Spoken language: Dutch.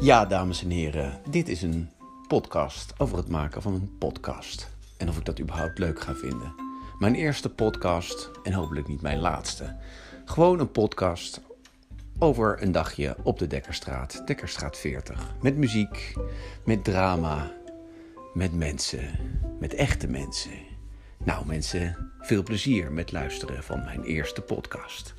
Ja, dames en heren, dit is een podcast over het maken van een podcast. En of ik dat überhaupt leuk ga vinden. Mijn eerste podcast en hopelijk niet mijn laatste. Gewoon een podcast over een dagje op de Dekkerstraat, Dekkerstraat 40. Met muziek, met drama, met mensen, met echte mensen. Nou mensen, veel plezier met luisteren van mijn eerste podcast.